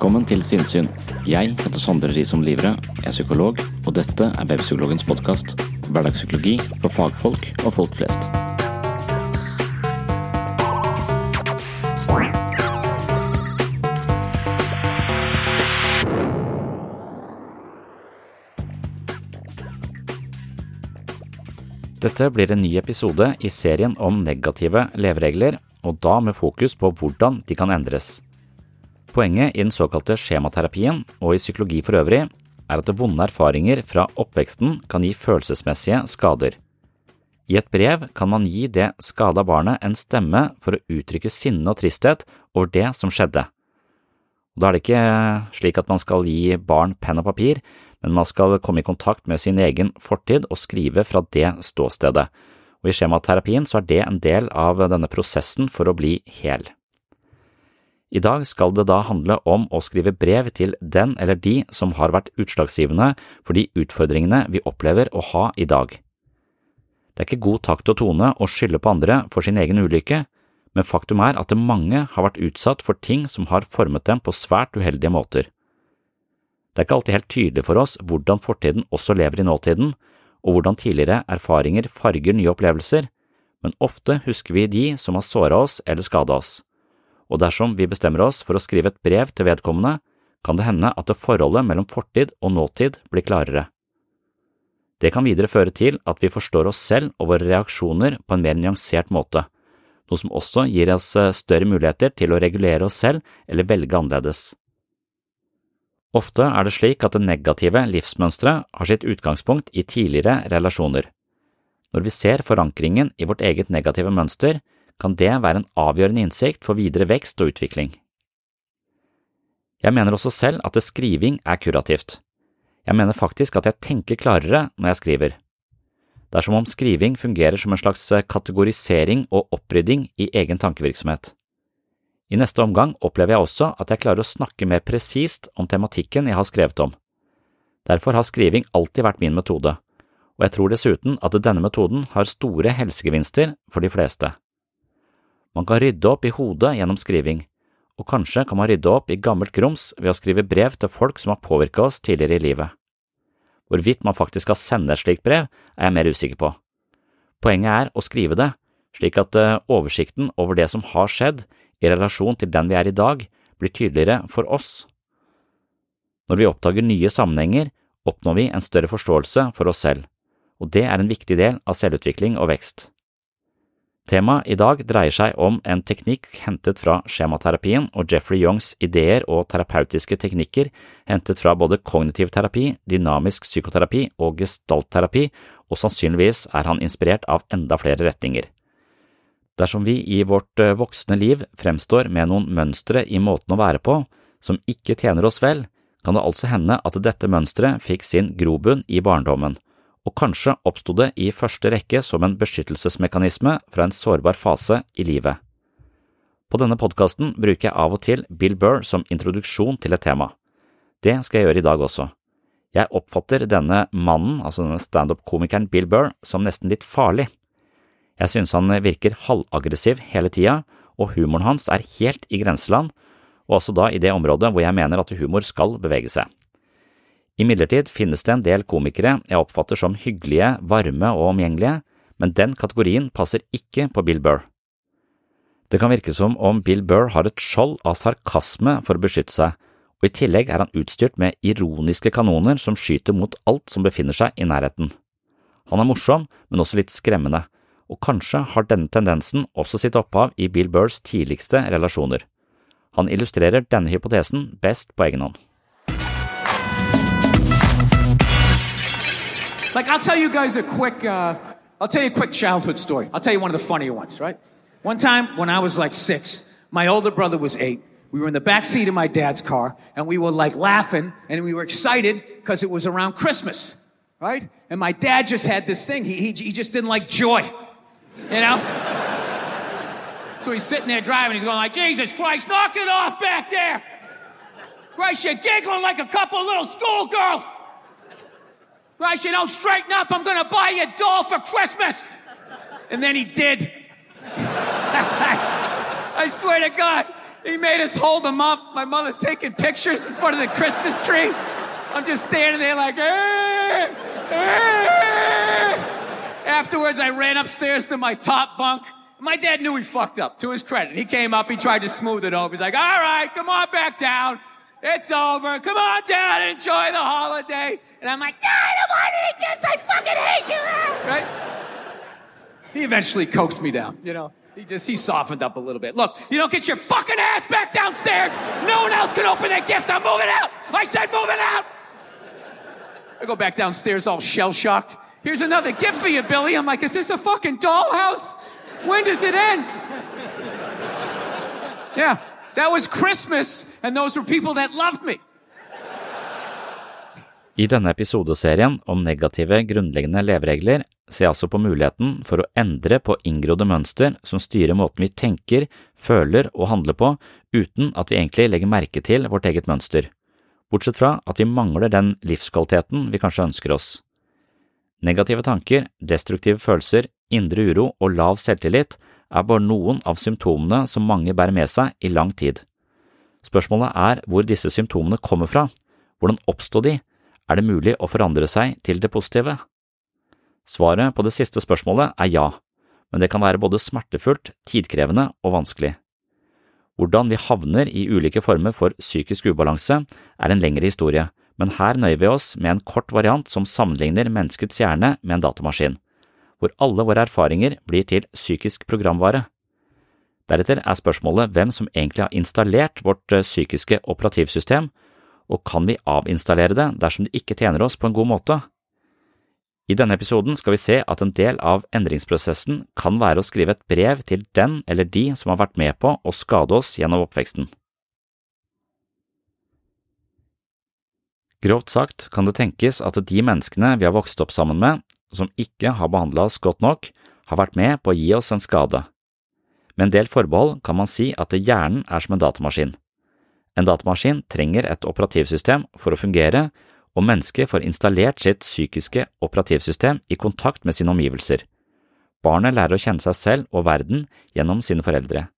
Velkommen til Sinnsyn. Jeg heter Sondre Risom Livre, er psykolog, og dette er Webpsykologens podkast. Hverdagspsykologi for fagfolk og folk flest. Dette blir en ny episode i serien om negative leveregler, og da med fokus på hvordan de kan endres. Poenget i den såkalte skjematerapien, og i psykologi for øvrig, er at vonde erfaringer fra oppveksten kan gi følelsesmessige skader. I et brev kan man gi det skada barnet en stemme for å uttrykke sinne og tristhet over det som skjedde. Da er det ikke slik at man skal gi barn penn og papir, men man skal komme i kontakt med sin egen fortid og skrive fra det ståstedet, og i skjematerapien så er det en del av denne prosessen for å bli hel. I dag skal det da handle om å skrive brev til den eller de som har vært utslagsgivende for de utfordringene vi opplever å ha i dag. Det er ikke god takt og tone å skylde på andre for sin egen ulykke, men faktum er at mange har vært utsatt for ting som har formet dem på svært uheldige måter. Det er ikke alltid helt tydelig for oss hvordan fortiden også lever i nåtiden, og hvordan tidligere erfaringer farger nye opplevelser, men ofte husker vi de som har såra oss eller skada oss, og dersom vi bestemmer oss for å skrive et brev til vedkommende, kan det hende at det forholdet mellom fortid og nåtid blir klarere. Det kan videre føre til at vi forstår oss selv og våre reaksjoner på en mer nyansert måte, noe som også gir oss større muligheter til å regulere oss selv eller velge annerledes. Ofte er det slik at det negative livsmønsteret har sitt utgangspunkt i tidligere relasjoner. Når vi ser forankringen i vårt eget negative mønster, kan det være en avgjørende innsikt for videre vekst og utvikling. Jeg mener også selv at skriving er kurativt. Jeg mener faktisk at jeg tenker klarere når jeg skriver. Det er som om skriving fungerer som en slags kategorisering og opprydding i egen tankevirksomhet. I neste omgang opplever jeg også at jeg klarer å snakke mer presist om tematikken jeg har skrevet om. Derfor har skriving alltid vært min metode, og jeg tror dessuten at denne metoden har store helsegevinster for de fleste. Man kan rydde opp i hodet gjennom skriving, og kanskje kan man rydde opp i gammelt grums ved å skrive brev til folk som har påvirket oss tidligere i livet. Hvorvidt man faktisk skal sende et slikt brev, er jeg mer usikker på. Poenget er å skrive det, slik at eh, oversikten over det som har skjedd, i relasjon til den vi er i dag, blir tydeligere for oss. Når vi oppdager nye sammenhenger, oppnår vi en større forståelse for oss selv, og det er en viktig del av selvutvikling og vekst. Temaet i dag dreier seg om en teknikk hentet fra skjematerapien og Jeffrey Youngs ideer og terapeutiske teknikker hentet fra både kognitiv terapi, dynamisk psykoterapi og gestaltterapi, og sannsynligvis er han inspirert av enda flere retninger. Dersom vi i vårt eh, voksne liv fremstår med noen mønstre i måten å være på som ikke tjener oss vel, kan det altså hende at dette mønsteret fikk sin grobunn i barndommen og kanskje oppsto det i første rekke som en beskyttelsesmekanisme fra en sårbar fase i livet. På denne podkasten bruker jeg av og til Bill Burr som introduksjon til et tema. Det skal jeg gjøre i dag også. Jeg oppfatter denne mannen, altså denne standup-komikeren Bill Burr, som nesten litt farlig. Jeg synes han virker halvaggressiv hele tida, og humoren hans er helt i grenseland, og også da i det området hvor jeg mener at humor skal bevege seg. Imidlertid finnes det en del komikere jeg oppfatter som hyggelige, varme og omgjengelige, men den kategorien passer ikke på Bill Burr. Det kan virke som om Bill Burr har et skjold av sarkasme for å beskytte seg, og i tillegg er han utstyrt med ironiske kanoner som skyter mot alt som befinner seg i nærheten. Han er morsom, men også litt skremmende, og kanskje har denne tendensen også sitt opphav i Bill Burrs tidligste relasjoner. Han illustrerer denne hypotesen best på egen hånd. Like, I'll tell you guys a quick, uh, I'll tell you a quick childhood story. I'll tell you one of the funnier ones, right? One time when I was like six, my older brother was eight. We were in the back seat of my dad's car, and we were like laughing, and we were excited because it was around Christmas, right? And my dad just had this thing. He, he, he just didn't like joy, you know? so he's sitting there driving. He's going like, Jesus Christ, knock it off back there. Christ, you're giggling like a couple little schoolgirls. Bryce, you don't straighten up. I'm to buy you a doll for Christmas. And then he did. I swear to God, he made us hold him up. My mother's taking pictures in front of the Christmas tree. I'm just standing there like, eh, eh. Afterwards, I ran upstairs to my top bunk. My dad knew he fucked up, to his credit. He came up, he tried to smooth it over. He's like, all right, come on back down. It's over. Come on down, enjoy the holiday. And I'm like, I don't want any gifts. I fucking hate you. Right? He eventually coaxed me down, you know. He just, he softened up a little bit. Look, you don't get your fucking ass back downstairs. No one else can open that gift. I'm moving out. I said moving out. I go back downstairs all shell shocked. Here's another gift for you, Billy. I'm like, is this a fucking dollhouse? When does it end? Yeah, that was Christmas, and those were people that loved me. I denne episodeserien om negative grunnleggende leveregler ser jeg altså på muligheten for å endre på inngrodde mønster som styrer måten vi tenker, føler og handler på uten at vi egentlig legger merke til vårt eget mønster, bortsett fra at vi mangler den livskvaliteten vi kanskje ønsker oss. Negative tanker, destruktive følelser, indre uro og lav selvtillit er bare noen av symptomene som mange bærer med seg i lang tid. Spørsmålet er hvor disse symptomene kommer fra, hvordan oppsto de, er det mulig å forandre seg til det positive? Svaret på det siste spørsmålet er ja, men det kan være både smertefullt, tidkrevende og vanskelig. Hvordan vi havner i ulike former for psykisk ubalanse er en lengre historie, men her nøyer vi oss med en kort variant som sammenligner menneskets hjerne med en datamaskin, hvor alle våre erfaringer blir til psykisk programvare. Deretter er spørsmålet hvem som egentlig har installert vårt eh, psykiske operativsystem, og kan vi avinstallere det dersom det ikke tjener oss på en god måte? I denne episoden skal vi se at en del av endringsprosessen kan være å skrive et brev til den eller de som har vært med på å skade oss gjennom oppveksten. Grovt sagt kan det tenkes at de menneskene vi har vokst opp sammen med, som ikke har behandla oss godt nok, har vært med på å gi oss en skade. Med en del forbehold kan man si at hjernen er som en datamaskin. En datamaskin trenger et operativsystem for å fungere, og mennesket får installert sitt psykiske operativsystem i kontakt med sine omgivelser. Barnet lærer å kjenne seg selv og verden gjennom sine foreldre.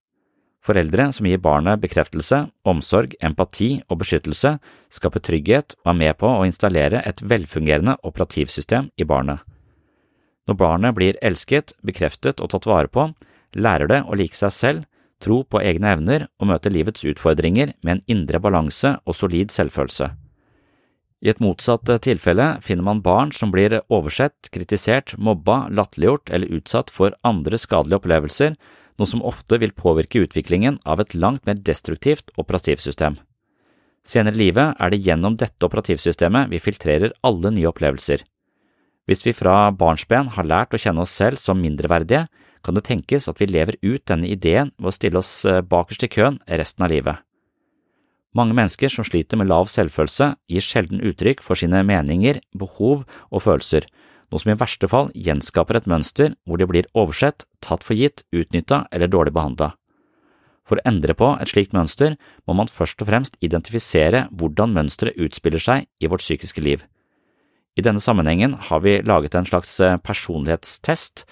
Foreldre som gir barnet bekreftelse, omsorg, empati og beskyttelse, skaper trygghet og er med på å installere et velfungerende operativsystem i barnet. Når barnet blir elsket, bekreftet og tatt vare på, lærer det å like seg selv tro på egne evner og møte livets utfordringer med en indre balanse og solid selvfølelse. I et motsatt tilfelle finner man barn som blir oversett, kritisert, mobba, latterliggjort eller utsatt for andre skadelige opplevelser, noe som ofte vil påvirke utviklingen av et langt mer destruktivt operativsystem. Senere i livet er det gjennom dette operativsystemet vi filtrerer alle nye opplevelser. Hvis vi fra barnsben har lært å kjenne oss selv som mindreverdige, kan det tenkes at vi lever ut denne ideen ved å stille oss bakerst i køen resten av livet. Mange mennesker som sliter med lav selvfølelse, gir sjelden uttrykk for sine meninger, behov og følelser, noe som i verste fall gjenskaper et mønster hvor de blir oversett, tatt for gitt, utnytta eller dårlig behandla. For å endre på et slikt mønster må man først og fremst identifisere hvordan mønsteret utspiller seg i vårt psykiske liv. I denne sammenhengen har vi laget en slags personlighetstest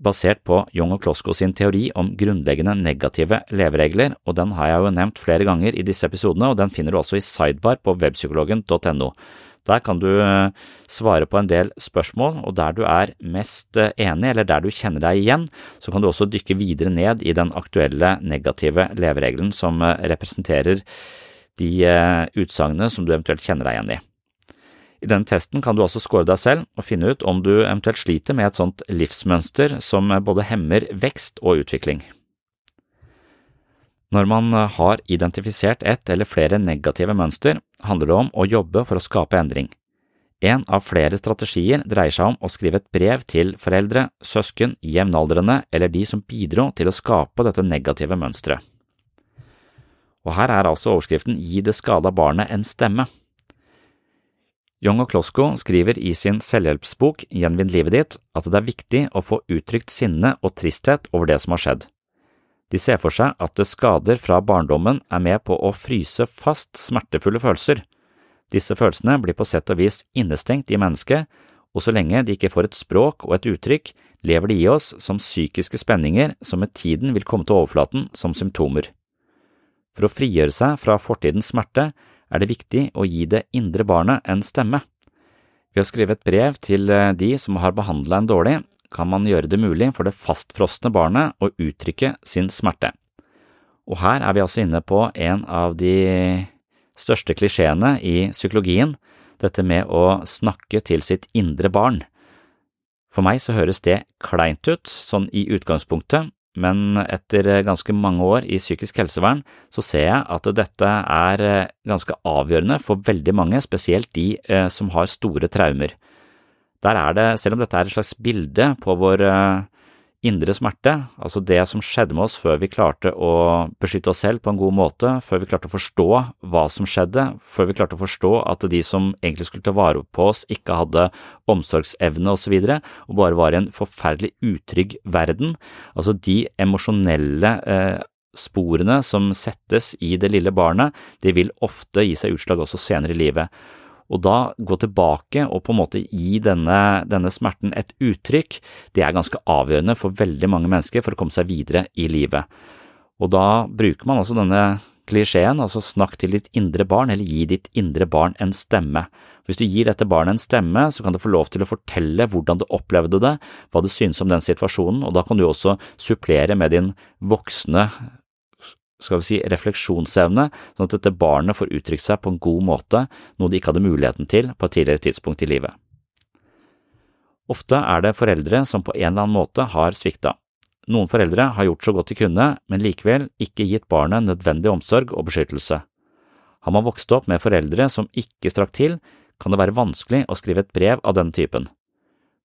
basert på Young og Klosko sin teori om grunnleggende negative leveregler, og den har jeg jo nevnt flere ganger i disse episodene, og den finner du også i sidebar på webpsykologen.no. Der kan du eh, svare på en del spørsmål, og der du er mest eh, enig, eller der du kjenner deg igjen, så kan du også dykke videre ned i den aktuelle negative leveregelen som eh, representerer de utsagnene som du eventuelt kjenner deg igjen i. I denne testen kan du også score deg selv og finne ut om du eventuelt sliter med et sånt livsmønster som både hemmer vekst og utvikling. Når man har identifisert et eller flere negative mønster, handler det om å jobbe for å skape endring. En av flere strategier dreier seg om å skrive et brev til foreldre, søsken, jevnaldrende eller de som bidro til å skape dette negative mønsteret. Og her er altså overskriften Gi det skada barnet en stemme. Young og Klosko skriver i sin selvhjelpsbok Gjenvinn livet ditt at det er viktig å få uttrykt sinne og tristhet over det som har skjedd. De ser for seg at skader fra barndommen er med på å fryse fast smertefulle følelser. Disse følelsene blir på sett og vis innestengt i mennesket, og så lenge de ikke får et språk og et uttrykk, lever de i oss som psykiske spenninger som med tiden vil komme til overflaten som symptomer. For å frigjøre seg fra fortidens smerte er det viktig å gi det indre barnet en stemme. Ved å skrive et brev til eh, de som har behandla en dårlig, kan man gjøre det mulig for det fastfrosne barnet å uttrykke sin smerte. Og her er vi altså inne på en av de største klisjeene i psykologien, dette med å snakke til sitt indre barn. For meg så høres det kleint ut, sånn i utgangspunktet, men etter ganske mange år i psykisk helsevern så ser jeg at dette er eh, ganske avgjørende for veldig mange, spesielt de eh, som har store traumer. Der er det, selv om dette er et slags bilde på vår eh, indre smerte, altså det som skjedde med oss før vi klarte å beskytte oss selv på en god måte, før vi klarte å forstå hva som skjedde, før vi klarte å forstå at de som egentlig skulle ta vare på oss, ikke hadde omsorgsevne osv., og, så og bare var i en forferdelig utrygg verden. Altså de emosjonelle eh, sporene som settes i det lille barnet, de vil ofte gi seg utslag også senere i livet. Og da gå tilbake og på en måte gi denne, denne, smerten et uttrykk, det er ganske avgjørende for veldig mange mennesker for å komme seg videre i livet. Og da bruker man altså denne klisjeen, altså snakk til ditt indre barn, eller gi ditt indre barn en stemme. Hvis du gir dette barnet en stemme, så kan det få lov til å fortelle hvordan det opplevde det, hva det synes om den situasjonen, og da kan du også supplere med din voksne skal vi si, refleksjonsevne, sånn at dette barnet får uttrykt seg på en god måte, noe de ikke hadde muligheten til på et tidligere tidspunkt i livet. Ofte er det foreldre som på en eller annen måte har svikta. Noen foreldre har gjort så godt de kunne, men likevel ikke gitt barnet nødvendig omsorg og beskyttelse. Har man vokst opp med foreldre som ikke strakk til, kan det være vanskelig å skrive et brev av denne typen.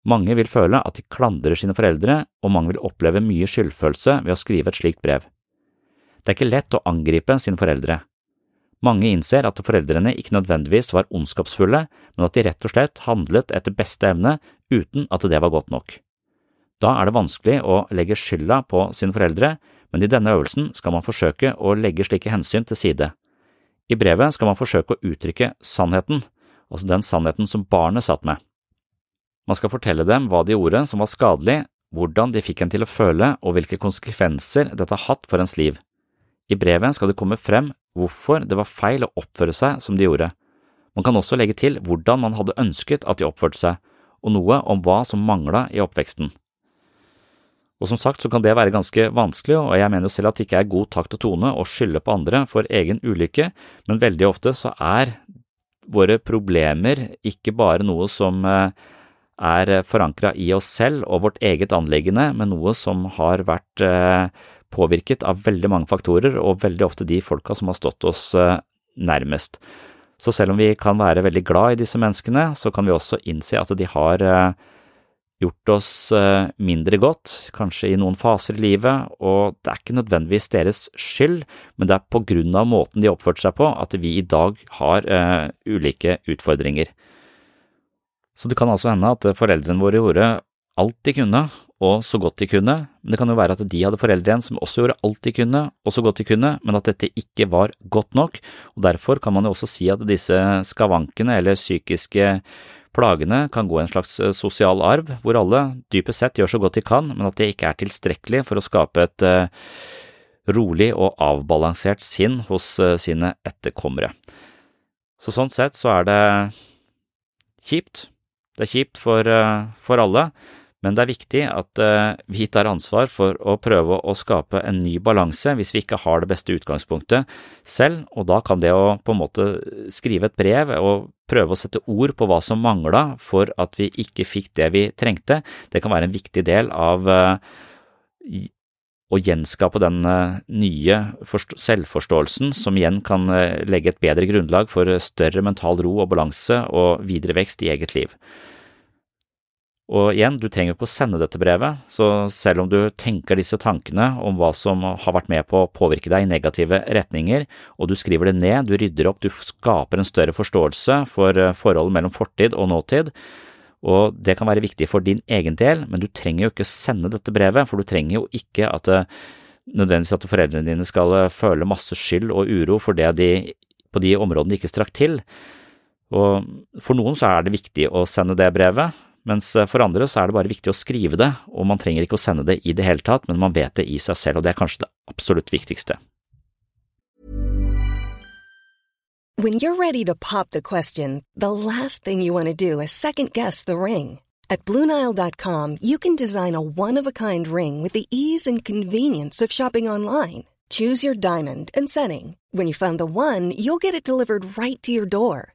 Mange vil føle at de klandrer sine foreldre, og mange vil oppleve mye skyldfølelse ved å skrive et slikt brev. Det er ikke lett å angripe sine foreldre. Mange innser at foreldrene ikke nødvendigvis var ondskapsfulle, men at de rett og slett handlet etter beste evne uten at det var godt nok. Da er det vanskelig å legge skylda på sine foreldre, men i denne øvelsen skal man forsøke å legge slike hensyn til side. I brevet skal man forsøke å uttrykke sannheten, altså den sannheten som barnet satt med. Man skal fortelle dem hva de gjorde som var skadelig, hvordan de fikk en til å føle og hvilke konsekvenser dette har hatt for ens liv. I brevet skal det komme frem hvorfor det var feil å oppføre seg som de gjorde. Man kan også legge til hvordan man hadde ønsket at de oppførte seg, og noe om hva som mangla i oppveksten. Og som sagt så kan det være ganske vanskelig, og jeg mener jo selv at det ikke er god takt og tone å skylde på andre for egen ulykke, men veldig ofte så er våre problemer ikke bare noe som er forankra i oss selv og vårt eget anliggende, men noe som har vært påvirket av veldig mange faktorer, og veldig ofte de folka som har stått oss nærmest. Så selv om vi kan være veldig glad i disse menneskene, så kan vi også innse at de har gjort oss mindre godt, kanskje i noen faser i livet, og det er ikke nødvendigvis deres skyld, men det er på grunn av måten de oppførte seg på at vi i dag har ulike utfordringer. Så det kan altså hende at foreldrene våre gjorde alt de kunne, og så godt de kunne, men det kan jo være at de hadde foreldre igjen som også gjorde alt de kunne, og så godt de kunne, men at dette ikke var godt nok, og derfor kan man jo også si at disse skavankene eller psykiske plagene kan gå i en slags eh, sosial arv, hvor alle dypest sett gjør så godt de kan, men at det ikke er tilstrekkelig for å skape et uh, rolig og avbalansert sinn hos uh, sine etterkommere. Så sånn sett så er det kjipt. Det er kjipt for, for alle, men det er viktig at uh, vi tar ansvar for å prøve å skape en ny balanse hvis vi ikke har det beste utgangspunktet selv, og da kan det å på en måte skrive et brev og prøve å sette ord på hva som mangla for at vi ikke fikk det vi trengte, det kan være en viktig del av uh, å gjenskape den uh, nye selvforståelsen, som igjen kan legge et bedre grunnlag for større mental ro og balanse og videre vekst i eget liv. Og igjen, du trenger ikke å sende dette brevet, så selv om du tenker disse tankene om hva som har vært med på å påvirke deg i negative retninger, og du skriver det ned, du rydder opp, du skaper en større forståelse for eh, forholdet mellom fortid og nåtid, og det kan være viktig for din egen del, men du trenger jo ikke sende dette brevet, for du trenger jo ikke at det, eh, nødvendigvis at foreldrene dine skal eh, føle masse skyld og uro for det de på de områdene de ikke strakk til. Og for noen så er det viktig å sende det brevet, mens eh, for andre så er det bare viktig å skrive det, og man trenger ikke å sende det i det hele tatt, men man vet det i seg selv, og det er kanskje det absolutt viktigste. When you're ready to pop the question, the last thing you want to do is second guess the ring. At BlueNile.com you can design a one-of-a-kind ring with the ease and convenience of shopping online. Choose your diamond and setting. When you find the one, you'll get it delivered right to your door.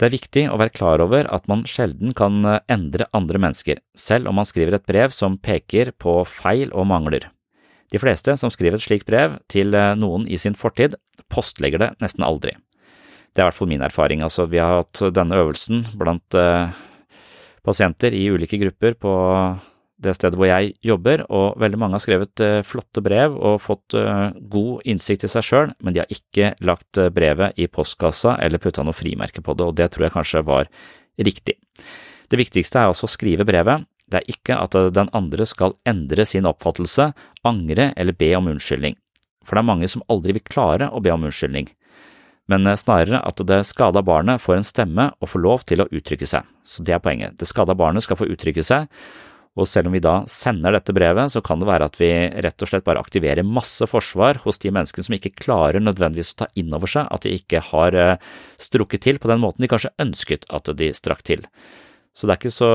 Det er viktig å være klar over at man sjelden kan endre andre mennesker, selv om man skriver et brev som peker på feil og mangler. De fleste som skriver et slikt brev til noen i sin fortid, postlegger det nesten aldri. Det er i hvert fall min erfaring. Altså, vi har hatt denne øvelsen blant eh, pasienter i ulike grupper på det stedet hvor jeg jobber, og veldig mange har skrevet uh, flotte brev og fått uh, god innsikt i seg sjøl, men de har ikke lagt brevet i postkassa eller putta noe frimerke på det, og det tror jeg kanskje var riktig. Det viktigste er altså å skrive brevet. Det er ikke at den andre skal endre sin oppfattelse, angre eller be om unnskyldning, for det er mange som aldri vil klare å be om unnskyldning men eh, snarere at det skada barnet får en stemme og får lov til å uttrykke seg. Så det er poenget. Det skada barnet skal få uttrykke seg, og selv om vi da sender dette brevet, så kan det være at vi rett og slett bare aktiverer masse forsvar hos de menneskene som ikke klarer nødvendigvis å ta inn over seg at de ikke har eh, strukket til på den måten de kanskje ønsket at de strakk til. Så det er så…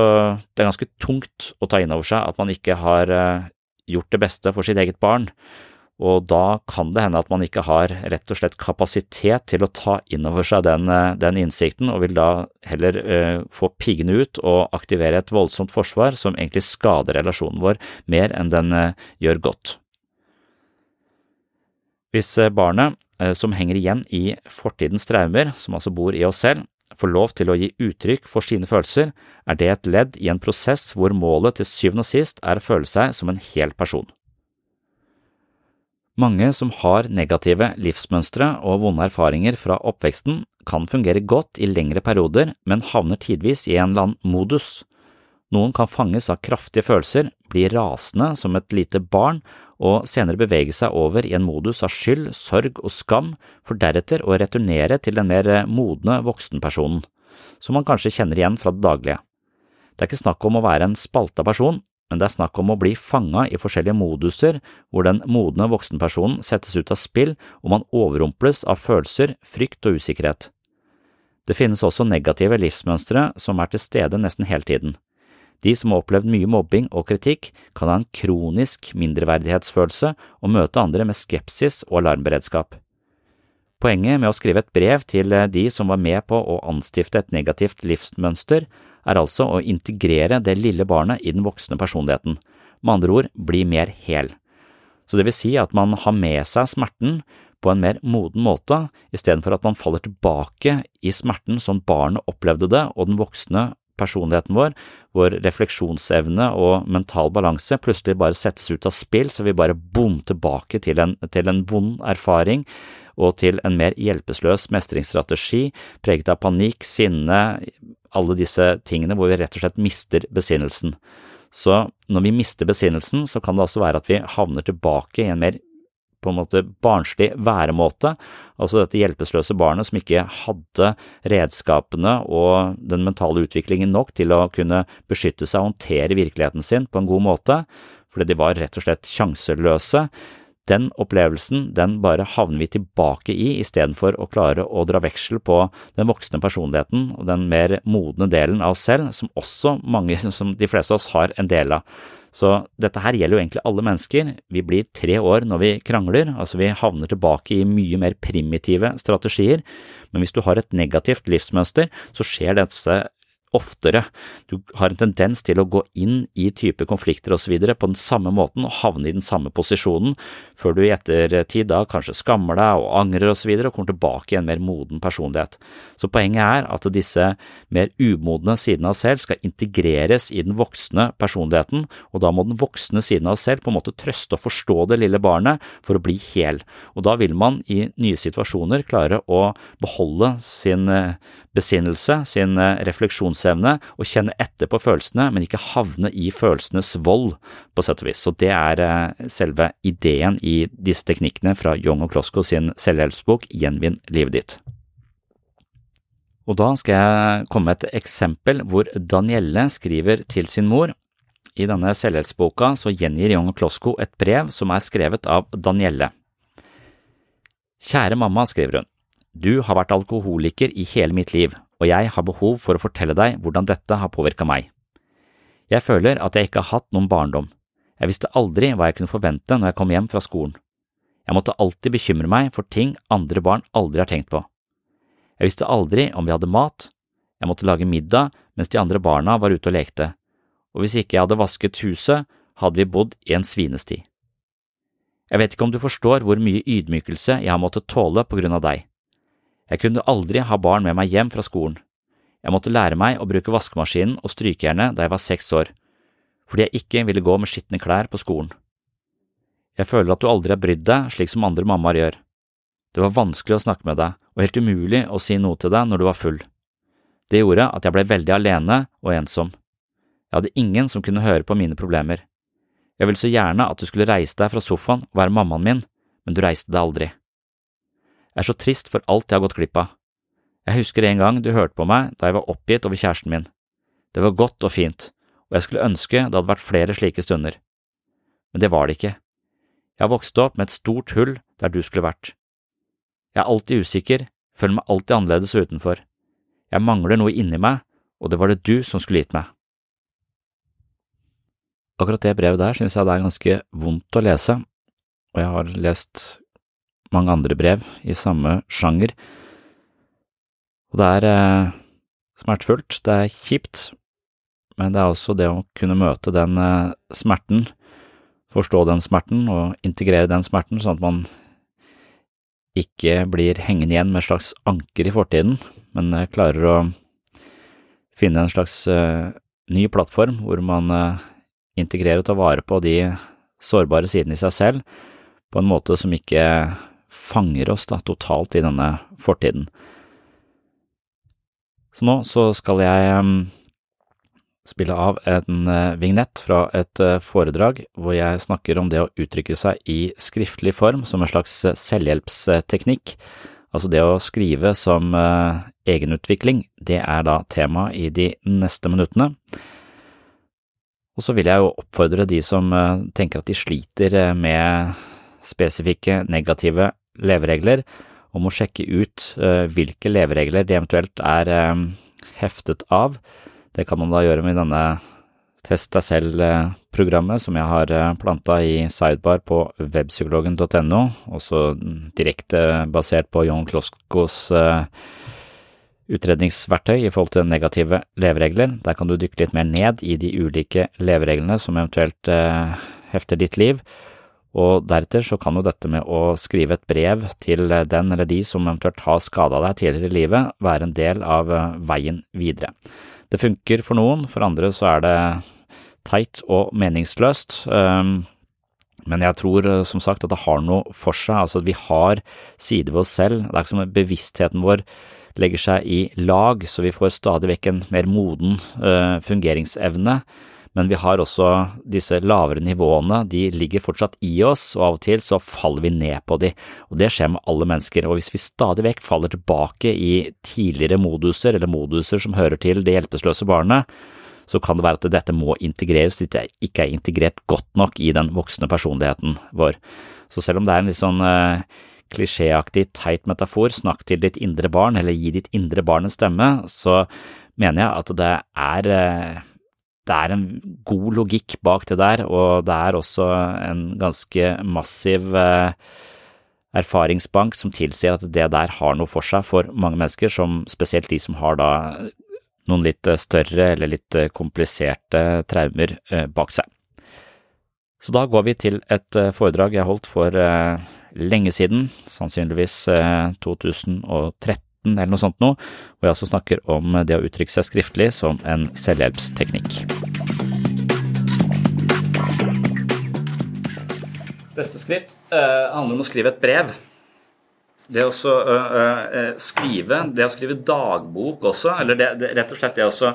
det er ganske tungt å ta inn over seg at man ikke har eh, gjort det beste for sitt eget barn, og da kan det hende at man ikke har rett og slett kapasitet til å ta inn over seg den, eh, den innsikten, og vil da heller eh, få piggene ut og aktivere et voldsomt forsvar som egentlig skader relasjonen vår mer enn den eh, gjør godt. Hvis barnet, eh, som henger igjen i fortidens traumer, som altså bor i oss selv, får lov til å gi uttrykk for sine følelser, er det et ledd i en prosess hvor målet til syvende og sist er å føle seg som en hel person. Mange som har negative livsmønstre og vonde erfaringer fra oppveksten, kan fungere godt i lengre perioder, men havner tidvis i en eller annen modus. Noen kan fanges av kraftige følelser, bli rasende som et lite barn og senere bevege seg over i en modus av skyld, sorg og skam, for deretter å returnere til den mer modne voksenpersonen, som man kanskje kjenner igjen fra det daglige. Det er ikke snakk om å være en spalta person, men det er snakk om å bli fanga i forskjellige moduser hvor den modne voksenpersonen settes ut av spill og man overrumples av følelser, frykt og usikkerhet. Det finnes også negative livsmønstre som er til stede nesten hele tiden. De som har opplevd mye mobbing og kritikk, kan ha en kronisk mindreverdighetsfølelse og møte andre med skepsis og alarmberedskap. Poenget med å skrive et brev til de som var med på å anstifte et negativt livsmønster, er altså å integrere det lille barnet i den voksne personligheten, med andre ord bli mer hel. Så det vil si at man har med seg smerten på en mer moden måte, istedenfor at man faller tilbake i smerten som barnet opplevde det og den voksne personligheten vår, hvor refleksjonsevne og mental balanse plutselig bare settes ut av spill, så vi bare bom tilbake til en, til en vond erfaring og til en mer hjelpeløs mestringsstrategi preget av panikk, sinne, alle disse tingene hvor vi rett og slett mister besinnelsen. Så når vi mister besinnelsen, så kan det også være at vi havner tilbake i en mer på en måte barnslig væremåte, altså dette hjelpeløse barnet som ikke hadde redskapene og den mentale utviklingen nok til å kunne beskytte seg og håndtere virkeligheten sin på en god måte, fordi de var rett og slett sjanseløse. Den opplevelsen den bare havner vi tilbake i istedenfor å klare å dra veksel på den voksne personligheten og den mer modne delen av oss selv, som også mange, som de fleste av oss, har en del av. Så dette her gjelder jo egentlig alle mennesker. Vi blir tre år når vi krangler, altså vi havner tilbake i mye mer primitive strategier, men hvis du har et negativt livsmønster, så skjer disse oftere. Du har en tendens til å gå inn i type konflikter osv. på den samme måten og havne i den samme posisjonen, før du i ettertid da kanskje skammer deg og angrer osv. Og, og kommer tilbake i en mer moden personlighet. Så poenget er at disse mer umodne sidene av selv skal integreres i den voksne personligheten, og da må den voksne siden av selv på en måte trøste og forstå det lille barnet for å bli hel. Og da vil man i nye situasjoner klare å beholde sin eh, besinnelse, sin eh, refleksjonsevne, og kjenne etter på følelsene, men ikke havne i følelsenes vold, på sett og vis. Så det er eh, selve ideen i disse teknikkene fra Young og Klosko sin selvhjelpsbok Gjenvinn livet ditt. Og da skal jeg komme med et eksempel hvor Danielle skriver til sin mor. I denne selvhjelpsboka så gjengir Young og Klosko et brev som er skrevet av Danielle. Kjære mamma, skriver hun. Du har vært alkoholiker i hele mitt liv, og jeg har behov for å fortelle deg hvordan dette har påvirka meg. Jeg føler at jeg ikke har hatt noen barndom. Jeg visste aldri hva jeg kunne forvente når jeg kom hjem fra skolen. Jeg måtte alltid bekymre meg for ting andre barn aldri har tenkt på. Jeg visste aldri om vi hadde mat, jeg måtte lage middag mens de andre barna var ute og lekte, og hvis ikke jeg hadde vasket huset, hadde vi bodd i en svinesti. Jeg vet ikke om du forstår hvor mye ydmykelse jeg har måttet tåle på grunn av deg. Jeg kunne aldri ha barn med meg hjem fra skolen. Jeg måtte lære meg å bruke vaskemaskinen og strykejernet da jeg var seks år, fordi jeg ikke ville gå med skitne klær på skolen. Jeg føler at du aldri har brydd deg slik som andre mammaer gjør. Det var vanskelig å snakke med deg og helt umulig å si noe til deg når du var full. Det gjorde at jeg ble veldig alene og ensom. Jeg hadde ingen som kunne høre på mine problemer. Jeg ville så gjerne at du skulle reise deg fra sofaen og være mammaen min, men du reiste deg aldri. Jeg er så trist for alt jeg har gått glipp av. Jeg husker en gang du hørte på meg da jeg var oppgitt over kjæresten min. Det var godt og fint, og jeg skulle ønske det hadde vært flere slike stunder. Men det var det ikke. Jeg har vokst opp med et stort hull der du skulle vært. Jeg er alltid usikker, føler meg alltid annerledes utenfor. Jeg mangler noe inni meg, og det var det du som skulle gitt meg. akkurat det brevet der synes jeg det er ganske vondt å lese, og jeg har lest mange andre brev i samme sjanger, og det er eh, smertefullt, det er kjipt, men det er også det å kunne møte den eh, smerten, forstå den smerten og integrere den smerten, sånn at man ikke blir hengende igjen med et slags anker i fortiden, men eh, klarer å finne en slags uh, ny plattform hvor man uh, integrerer og tar vare på de sårbare sidene i seg selv på en måte som ikke fanger oss da, totalt i denne fortiden. Så nå så skal jeg um, spille av en uh, vignett fra et uh, foredrag hvor jeg snakker om det å uttrykke seg i skriftlig form som en slags uh, selvhjelpsteknikk, altså det å skrive som egenutvikling, det er da tema i de neste minuttene. Og så vil jeg jo oppfordre de som tenker at de sliter med spesifikke negative leveregler, og må sjekke ut hvilke leveregler de eventuelt er heftet av, det kan man da gjøre med denne Test deg selv-programmet som jeg har eh, planta i sidebar på webpsykologen.no, også direkte basert på John Kloskos eh, utredningsverktøy i forhold til negative leveregler. Der kan du dykke litt mer ned i de ulike levereglene som eventuelt eh, hefter ditt liv, og deretter så kan jo dette med å skrive et brev til den eller de som eventuelt har skada deg tidligere i livet, være en del av veien videre. Det funker for noen, for andre så er det teit og meningsløst. Um, men jeg tror eh, som sagt at det har noe for seg, altså at vi har sider ved oss selv. Det er ikke som at bevisstheten vår legger seg i lag, så vi får stadig vekk en mer moden fungeringsevne men vi har også disse lavere nivåene, de ligger fortsatt i oss, og av og til så faller vi ned på de, og det skjer med alle mennesker, og hvis vi stadig vekk faller tilbake i tidligere moduser, eller moduser som hører til det hjelpeløse barnet, så kan det være at dette må integreres, det ikke er integrert godt nok i den voksne personligheten vår. Så selv om det er en litt sånn uh, klisjéaktig, teit metafor, snakk til ditt indre barn, eller gi ditt indre barn en stemme, så mener jeg at det er uh, det er en god logikk bak det der, og det er også en ganske massiv eh, erfaringsbank som tilsier at det der har noe for seg for mange mennesker, som spesielt de som har da noen litt større eller litt kompliserte traumer eh, bak seg. Så da går vi til et eh, foredrag jeg holdt for lenge siden, sannsynligvis 2013 eller noe sånt noe, hvor jeg også snakker om det å uttrykke seg skriftlig som en selvhjelpsteknikk. Neste skritt uh, handler om å skrive et brev. Det å uh, uh, skrive, det å skrive dagbok også, eller det, det, rett og slett det å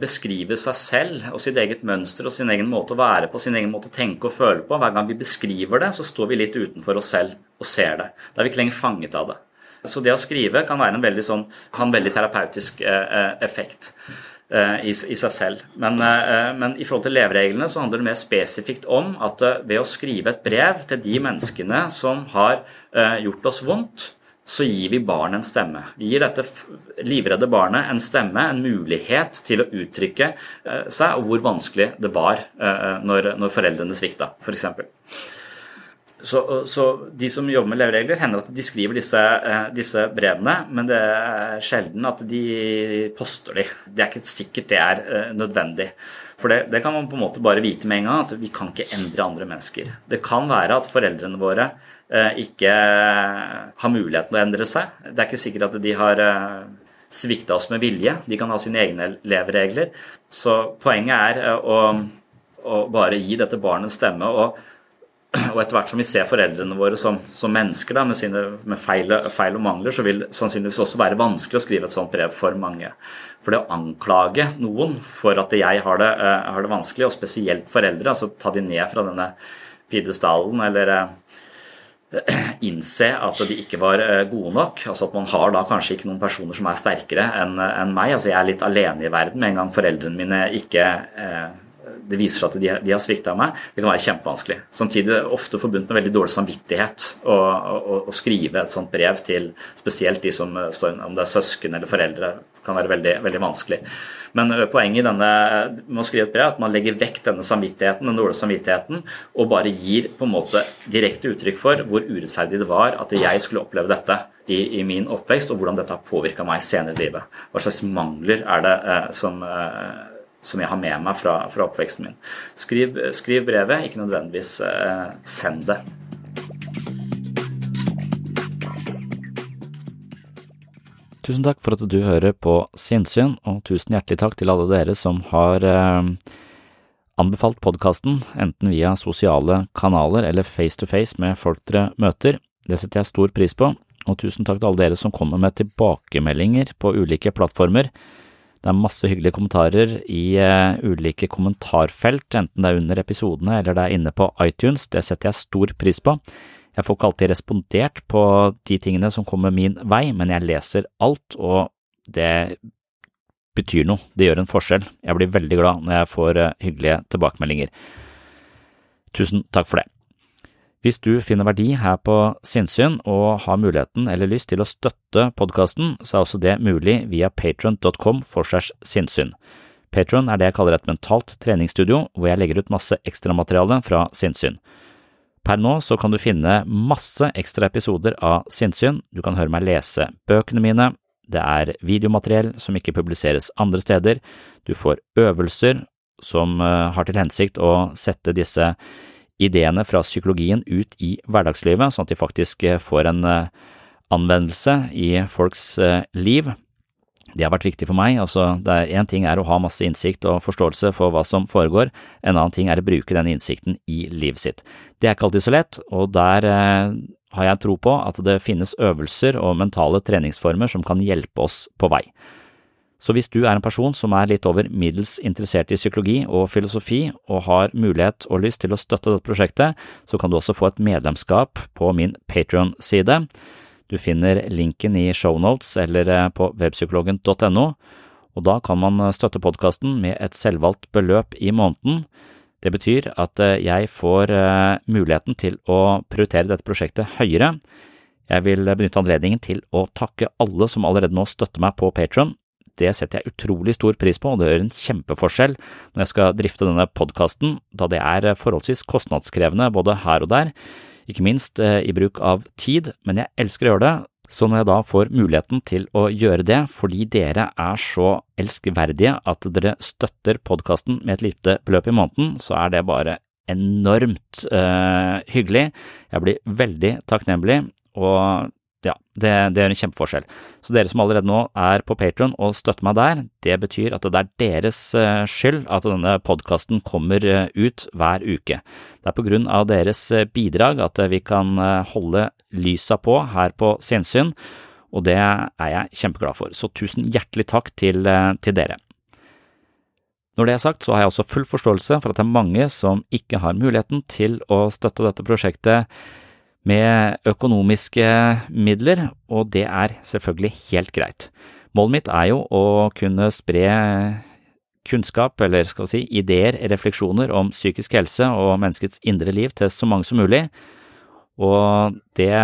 beskrive seg selv og sitt eget mønster og sin egen måte å være på, sin egen måte å tenke og føle på. Hver gang vi beskriver det, så står vi litt utenfor oss selv og ser det. Da er vi ikke lenger fanget av det. Så det å skrive kan være en veldig sånn, ha en veldig terapeutisk eh, eh, effekt eh, i, i, seg selv. Men, men, i forhold til levereglene så handler det mer spesifikt om at ved å skrive et brev til de menneskene som har gjort oss vondt, så gir vi barnet en stemme. Vi gir dette livredde barnet en stemme, en mulighet til å uttrykke seg, og hvor vanskelig det var når, når foreldrene svikta, f.eks. Så, så, de som jobber med leveregler, hender at de skriver disse, eh, disse, brevene, men det er sjelden at de poster de. Det er ikke sikkert det er eh, nødvendig. For det, det, kan man på en måte bare vite med en gang, at vi kan ikke endre andre mennesker. Det kan være at foreldrene våre eh, ikke har muligheten å endre seg. Det er ikke sikkert at de har svikta oss med vilje. De kan ha sine egne leveregler. Så poenget er å, å bare gi dette barnet en stemme. og og etter hvert som vi ser foreldrene våre som, som mennesker da, med, sine, med feil, feil, og mangler, så vil det sannsynligvis også være vanskelig å skrive et sånt brev for mange. For det å anklage noen for at jeg har det, uh, har det vanskelig, og spesielt foreldre, altså ta de ned fra denne pidestallen eller uh, innse at de ikke var uh, gode nok. altså At man har da kanskje ikke noen personer som er sterkere enn en meg. altså Jeg er litt alene i verden med en gang foreldrene mine ikke det viser seg at de, de har svikta meg, det kan være kjempevanskelig. Samtidig er det ofte forbundet med veldig dårlig samvittighet å, å, å, skrive et sånt brev til spesielt de som står om det er søsken eller foreldre, kan være veldig, veldig vanskelig. Men poenget i denne, med å skrive et brev er at man legger vekk denne samvittigheten, den dårlige samvittigheten, og bare gir på en måte direkte uttrykk for hvor urettferdig det var at jeg skulle oppleve dette i, i min oppvekst, og hvordan dette har påvirka meg senere i livet. Hva slags mangler er det eh, som, eh, som jeg har med meg fra, fra oppveksten min. Skriv, skriv, brevet, ikke nødvendigvis eh, send det. Tusen takk for at du hører på Sinnsyn, og tusen hjertelig takk til alle dere som har eh, anbefalt podkasten, enten via sosiale kanaler eller face to face med folk dere møter. Det setter jeg stor pris på, og tusen takk til alle dere som kommer med tilbakemeldinger på ulike plattformer. Det er masse hyggelige kommentarer i uh, ulike kommentarfelt, enten det er under episodene eller det er inne på iTunes, det setter jeg stor pris på. Jeg får ikke alltid respondert på de tingene som kommer min vei, men jeg leser alt, og det betyr noe, det gjør en forskjell. Jeg blir veldig glad når jeg får uh, hyggelige tilbakemeldinger. Tusen takk for det. Hvis du finner verdi her på sinnssyn og har muligheten eller lyst til å støtte podkasten, så er også det mulig via patron.com for segs sinnssyn. Patron er det jeg kaller et mentalt treningsstudio, hvor jeg legger ut masse ekstramateriale fra sinnssyn. Per nå så kan du finne masse ekstra episoder av sinnssyn, du kan høre meg lese bøkene mine, det er videomateriell som ikke publiseres andre steder, du får øvelser som eh, har til hensikt å sette disse ideene fra psykologien ut i hverdagslivet, sånn at de faktisk eh, får en eh, anvendelse i folks eh, liv. Det har vært viktig for meg. altså Én ting er å ha masse innsikt og forståelse for hva som foregår, en annen ting er å bruke den innsikten i livet sitt. Det er ikke alltid så lett, og der har jeg tro på at det finnes øvelser og mentale treningsformer som kan hjelpe oss på vei. Så hvis du er en person som er litt over middels interessert i psykologi og filosofi, og har mulighet og lyst til å støtte dette prosjektet, så kan du også få et medlemskap på min Patrion-side. Du finner linken i shownotes eller eh, på webpsykologen.no, og da kan man eh, støtte podkasten med et selvvalgt beløp i måneden. Det betyr at eh, jeg får muligheten til å prioritere dette prosjektet høyere. Jeg vil benytte anledningen til å takke alle som allerede nå støtter meg på Patron. Det setter jeg utrolig stor pris på, og det gjør en kjempeforskjell når jeg skal drifte denne podkasten, da det er forholdsvis kostnadskrevende både her og der, ikke minst eh, i bruk av tid, men jeg elsker å gjøre det, så når jeg da får muligheten til å gjøre det fordi dere er så elskverdige at dere støtter podkasten med et lite beløp i måneden, så er det bare enormt øh, hyggelig. Jeg blir veldig takknemlig, og ja, det, det, gjør en kjempeforskjell. Så dere som allerede nå er på Patron og støtter meg der, det betyr at det er deres eh, skyld at denne podkasten kommer eh, ut hver uke. Det er på grunn av deres eh, bidrag at vi kan holde lysa på her på Sensyn, og det er jeg kjempeglad for. Så tusen hjertelig takk til, til dere. Når det er sagt, så har jeg også full forståelse for at det er mange som ikke har muligheten til å støtte dette prosjektet med økonomiske midler, og det er selvfølgelig helt greit. Målet mitt er jo å kunne spre kunnskap, eller skal vi si ideer, refleksjoner om psykisk helse og menneskets indre liv til så mange som mulig, og det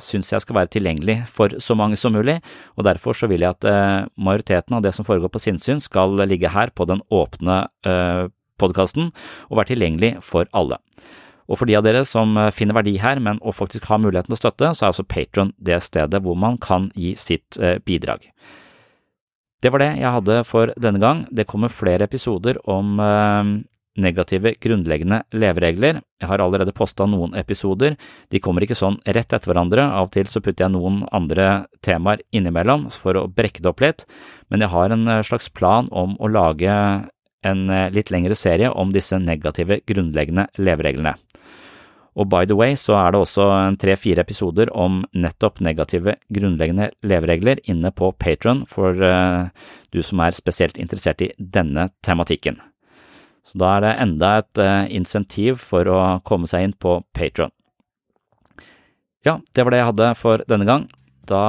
syns jeg skal være tilgjengelig for så mange som mulig, og derfor så vil jeg at eh, majoriteten av det som foregår på sinnssyn skal ligge her på den åpne eh, podkasten og være tilgjengelig for alle. Og for de av dere som eh, finner verdi her, men og faktisk har muligheten til å støtte, så er altså Patron det stedet hvor man kan gi sitt eh, bidrag. Det var det jeg hadde for denne gang. Det kommer flere episoder om eh, negative grunnleggende leveregler. Jeg har allerede posta noen episoder. De kommer ikke sånn rett etter hverandre, av og til så putter jeg noen andre temaer innimellom for å brekke det opp litt, men jeg har en slags plan om å lage en litt lengre serie om disse negative grunnleggende levereglene. Og by the way så er det også tre–fire episoder om nettopp negative grunnleggende leveregler inne på Patron for uh, du som er spesielt interessert i denne tematikken. Så da er det enda et uh, insentiv for å komme seg inn på Patron. Ja, det var det jeg hadde for denne gang. Da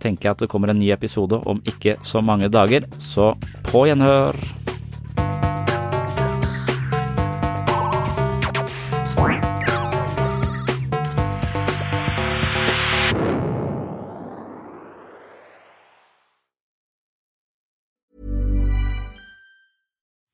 tenker jeg at det kommer en ny episode om ikke så mange dager, så på gjenhør!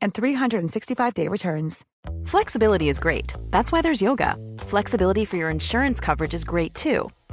and 365-day returns. Flexibility is great. That's why there's yoga. Flexibility for your insurance coverage is great too.